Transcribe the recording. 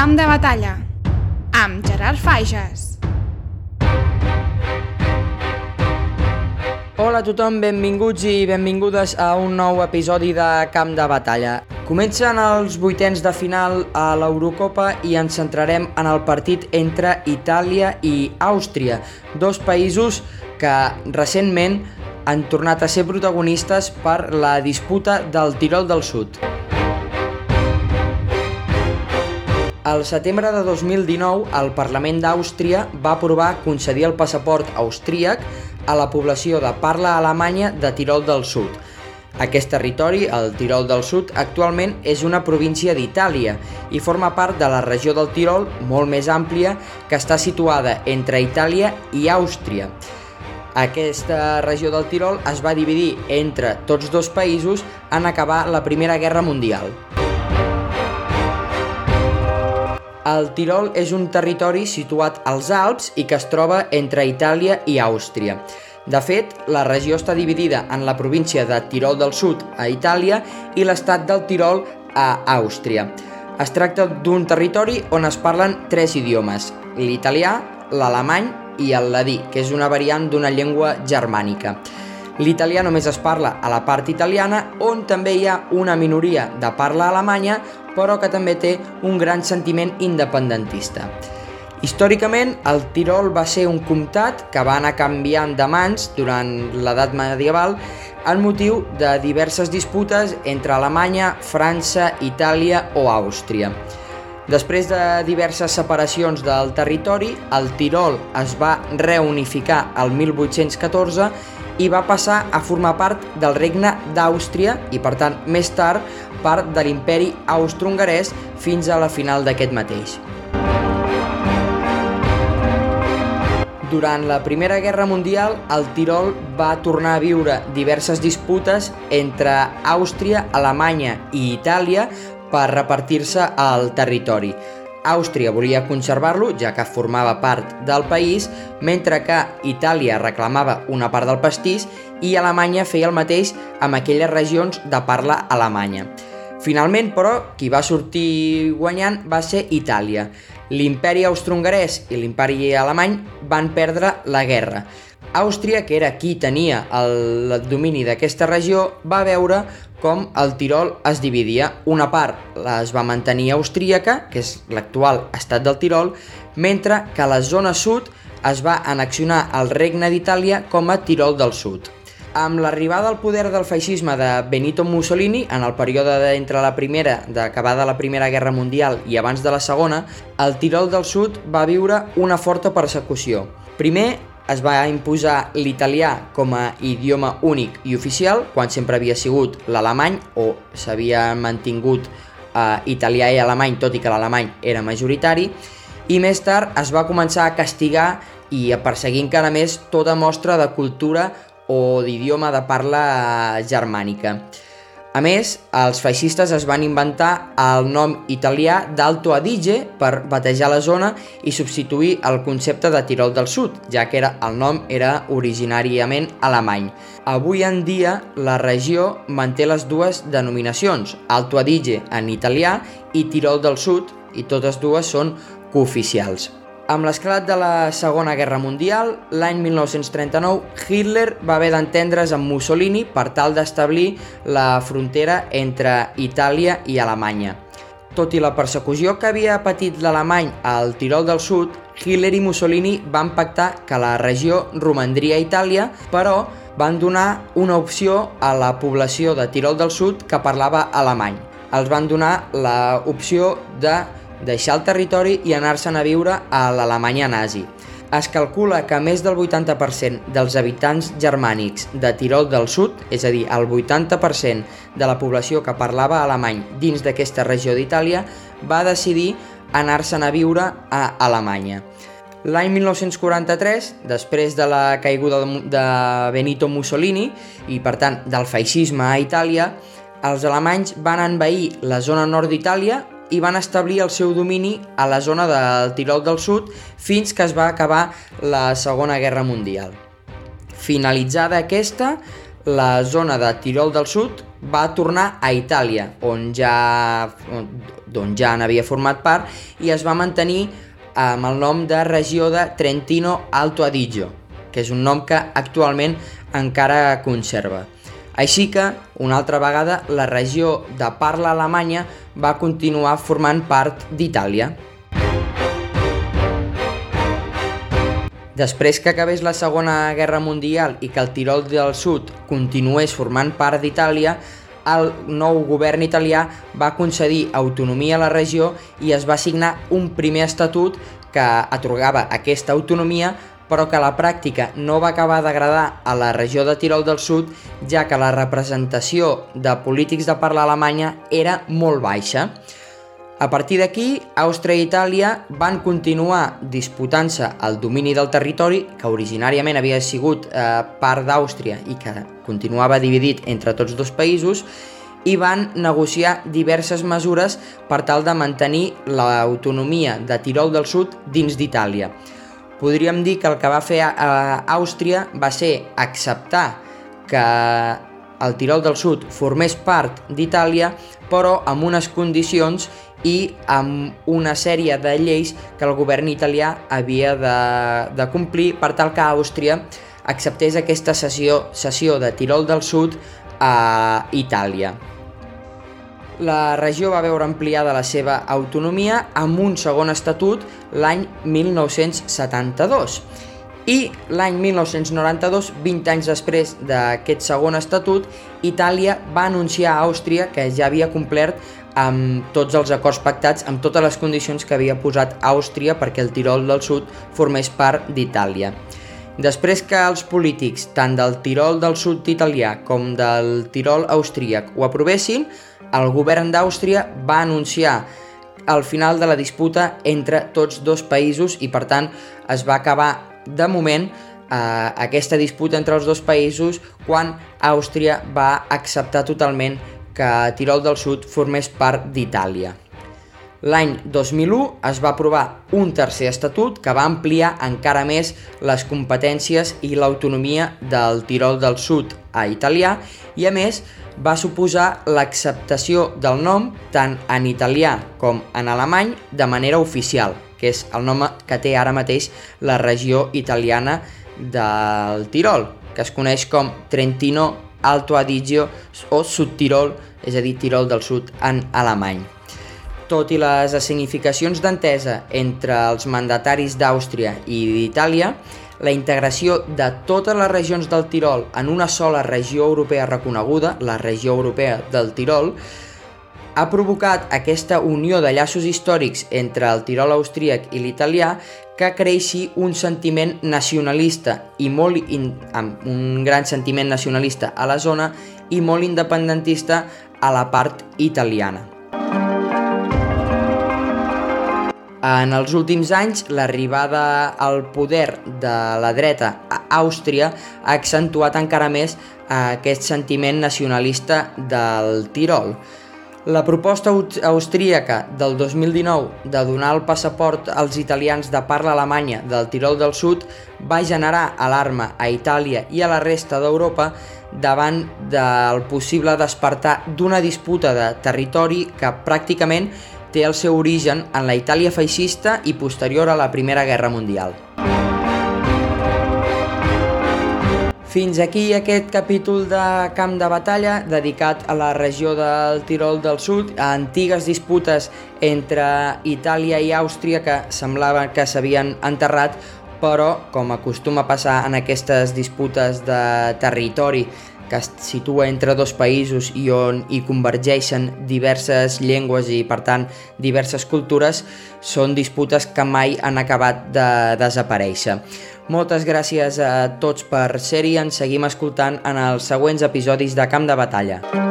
Camp de batalla amb Gerard Fages. Hola a tothom, benvinguts i benvingudes a un nou episodi de Camp de Batalla. Comencen els vuitens de final a l'Eurocopa i ens centrarem en el partit entre Itàlia i Àustria, dos països que recentment han tornat a ser protagonistes per la disputa del Tirol del Sud. Al setembre de 2019, el Parlament d'Àustria va aprovar concedir el passaport austríac a la població de parla alemanya de Tirol del Sud. Aquest territori, el Tirol del Sud, actualment és una província d'Itàlia i forma part de la regió del Tirol, molt més àmplia, que està situada entre Itàlia i Àustria. Aquesta regió del Tirol es va dividir entre tots dos països en acabar la Primera Guerra Mundial. El Tirol és un territori situat als Alps i que es troba entre Itàlia i Àustria. De fet, la regió està dividida en la província de Tirol del Sud a Itàlia i l'estat del Tirol a Àustria. Es tracta d'un territori on es parlen tres idiomes, l'italià, l'alemany i el ladí, que és una variant d'una llengua germànica. L'italià només es parla a la part italiana, on també hi ha una minoria de parla alemanya, però que també té un gran sentiment independentista. Històricament, el Tirol va ser un comtat que va anar canviant de mans durant l'edat medieval en motiu de diverses disputes entre Alemanya, França, Itàlia o Àustria. Després de diverses separacions del territori, el Tirol es va reunificar el 1814 i va passar a formar part del regne d'Àustria i, per tant, més tard, part de l'imperi austro-hongarès fins a la final d'aquest mateix. Durant la Primera Guerra Mundial, el Tirol va tornar a viure diverses disputes entre Àustria, Alemanya i Itàlia per repartir-se el territori. Àustria volia conservar-lo, ja que formava part del país, mentre que Itàlia reclamava una part del pastís i Alemanya feia el mateix amb aquelles regions de parla alemanya. Finalment, però, qui va sortir guanyant va ser Itàlia. L'imperi austro-hongarès i l'imperi alemany van perdre la guerra. Àustria, que era qui tenia el domini d'aquesta regió, va veure com el Tirol es dividia. Una part es va mantenir austríaca, que és l'actual estat del Tirol, mentre que la zona sud es va annexionar al Regne d'Itàlia com a Tirol del Sud. Amb l'arribada al poder del feixisme de Benito Mussolini, en el període entre la primera, d'acabada la Primera Guerra Mundial i abans de la Segona, el Tirol del Sud va viure una forta persecució. Primer, es va imposar l'italià com a idioma únic i oficial, quan sempre havia sigut l'alemany o s'havia mantingut eh, italià i alemany, tot i que l'alemany era majoritari, i més tard es va començar a castigar i a perseguir encara més tota mostra de cultura o d'idioma de parla germànica. A més, els feixistes es van inventar el nom italià d'Alto Adige per batejar la zona i substituir el concepte de Tirol del Sud, ja que era, el nom era originàriament alemany. Avui en dia, la regió manté les dues denominacions, Alto Adige en italià i Tirol del Sud, i totes dues són cooficials. Amb l'esclat de la Segona Guerra Mundial, l'any 1939, Hitler va haver d'entendre's amb Mussolini per tal d'establir la frontera entre Itàlia i Alemanya. Tot i la persecució que havia patit l'alemany al Tirol del Sud, Hitler i Mussolini van pactar que la regió romandria a Itàlia, però van donar una opció a la població de Tirol del Sud que parlava alemany. Els van donar l'opció de deixar el territori i anar-se'n a viure a l'Alemanya nazi. Es calcula que més del 80% dels habitants germànics de Tirol del Sud, és a dir, el 80% de la població que parlava alemany dins d'aquesta regió d'Itàlia, va decidir anar-se'n a viure a Alemanya. L'any 1943, després de la caiguda de Benito Mussolini i, per tant, del feixisme a Itàlia, els alemanys van envair la zona nord d'Itàlia i van establir el seu domini a la zona del Tirol del Sud fins que es va acabar la Segona Guerra Mundial. Finalitzada aquesta, la zona de Tirol del Sud va tornar a Itàlia, on ja, on ja n'havia format part, i es va mantenir amb el nom de regió de Trentino Alto Adigio, que és un nom que actualment encara conserva. Així que, una altra vegada, la regió de parla alemanya va continuar formant part d'Itàlia. Després que acabés la Segona Guerra Mundial i que el Tirol del Sud continués formant part d'Itàlia, el nou govern italià va concedir autonomia a la regió i es va signar un primer estatut que atorgava aquesta autonomia però que la pràctica no va acabar d'agradar a la regió de Tirol del Sud, ja que la representació de polítics de parla alemanya era molt baixa. A partir d'aquí, Àustria i Itàlia van continuar disputant-se el domini del territori, que originàriament havia sigut eh, part d'Àustria i que continuava dividit entre tots dos països, i van negociar diverses mesures per tal de mantenir l'autonomia de Tirol del Sud dins d'Itàlia. Podríem dir que el que va fer a, Àustria va ser acceptar que el Tirol del Sud formés part d'Itàlia, però amb unes condicions i amb una sèrie de lleis que el govern italià havia de, de complir per tal que Àustria acceptés aquesta sessió, sessió de Tirol del Sud a Itàlia. La regió va veure ampliada la seva autonomia amb un segon estatut l'any 1972 i l'any 1992, 20 anys després d'aquest segon estatut, Itàlia va anunciar a Àustria que ja havia complert amb tots els acords pactats, amb totes les condicions que havia posat Àustria perquè el Tirol del Sud formés part d'Itàlia. Després que els polítics, tant del Tirol del Sud italià com del Tirol austríac, ho aprovessin, el govern d'Àustria va anunciar el final de la disputa entre tots dos països i per tant es va acabar de moment eh, aquesta disputa entre els dos països quan Àustria va acceptar totalment que Tirol del Sud formés part d'Itàlia. L'any 2001 es va aprovar un tercer estatut que va ampliar encara més les competències i l'autonomia del Tirol del Sud a italià i a més va suposar l'acceptació del nom tant en italià com en alemany de manera oficial, que és el nom que té ara mateix la regió italiana del Tirol, que es coneix com Trentino Alto Adigio o Sud-Tirol, és a dir, Tirol del Sud en alemany. Tot i les significacions d'entesa entre els mandataris d'Àustria i d'Itàlia, la integració de totes les regions del Tirol en una sola regió europea reconeguda, la regió europea del Tirol, ha provocat aquesta unió de llaços històrics entre el Tirol austríac i l'italià que creixi un sentiment nacionalista i molt in, amb un gran sentiment nacionalista a la zona i molt independentista a la part italiana. En els últims anys, l'arribada al poder de la dreta a Àustria ha accentuat encara més aquest sentiment nacionalista del Tirol. La proposta austríaca del 2019 de donar el passaport als italians de parla alemanya del Tirol del Sud va generar alarma a Itàlia i a la resta d'Europa davant del possible despertar d'una disputa de territori que pràcticament té el seu origen en la Itàlia feixista i posterior a la Primera Guerra Mundial. Fins aquí aquest capítol de Camp de Batalla dedicat a la regió del Tirol del Sud, a antigues disputes entre Itàlia i Àustria que semblava que s'havien enterrat, però, com acostuma a passar en aquestes disputes de territori que es situa entre dos països i on hi convergeixen diverses llengües i, per tant, diverses cultures, són disputes que mai han acabat de desaparèixer. Moltes gràcies a tots per ser-hi, ens seguim escoltant en els següents episodis de Camp de Batalla.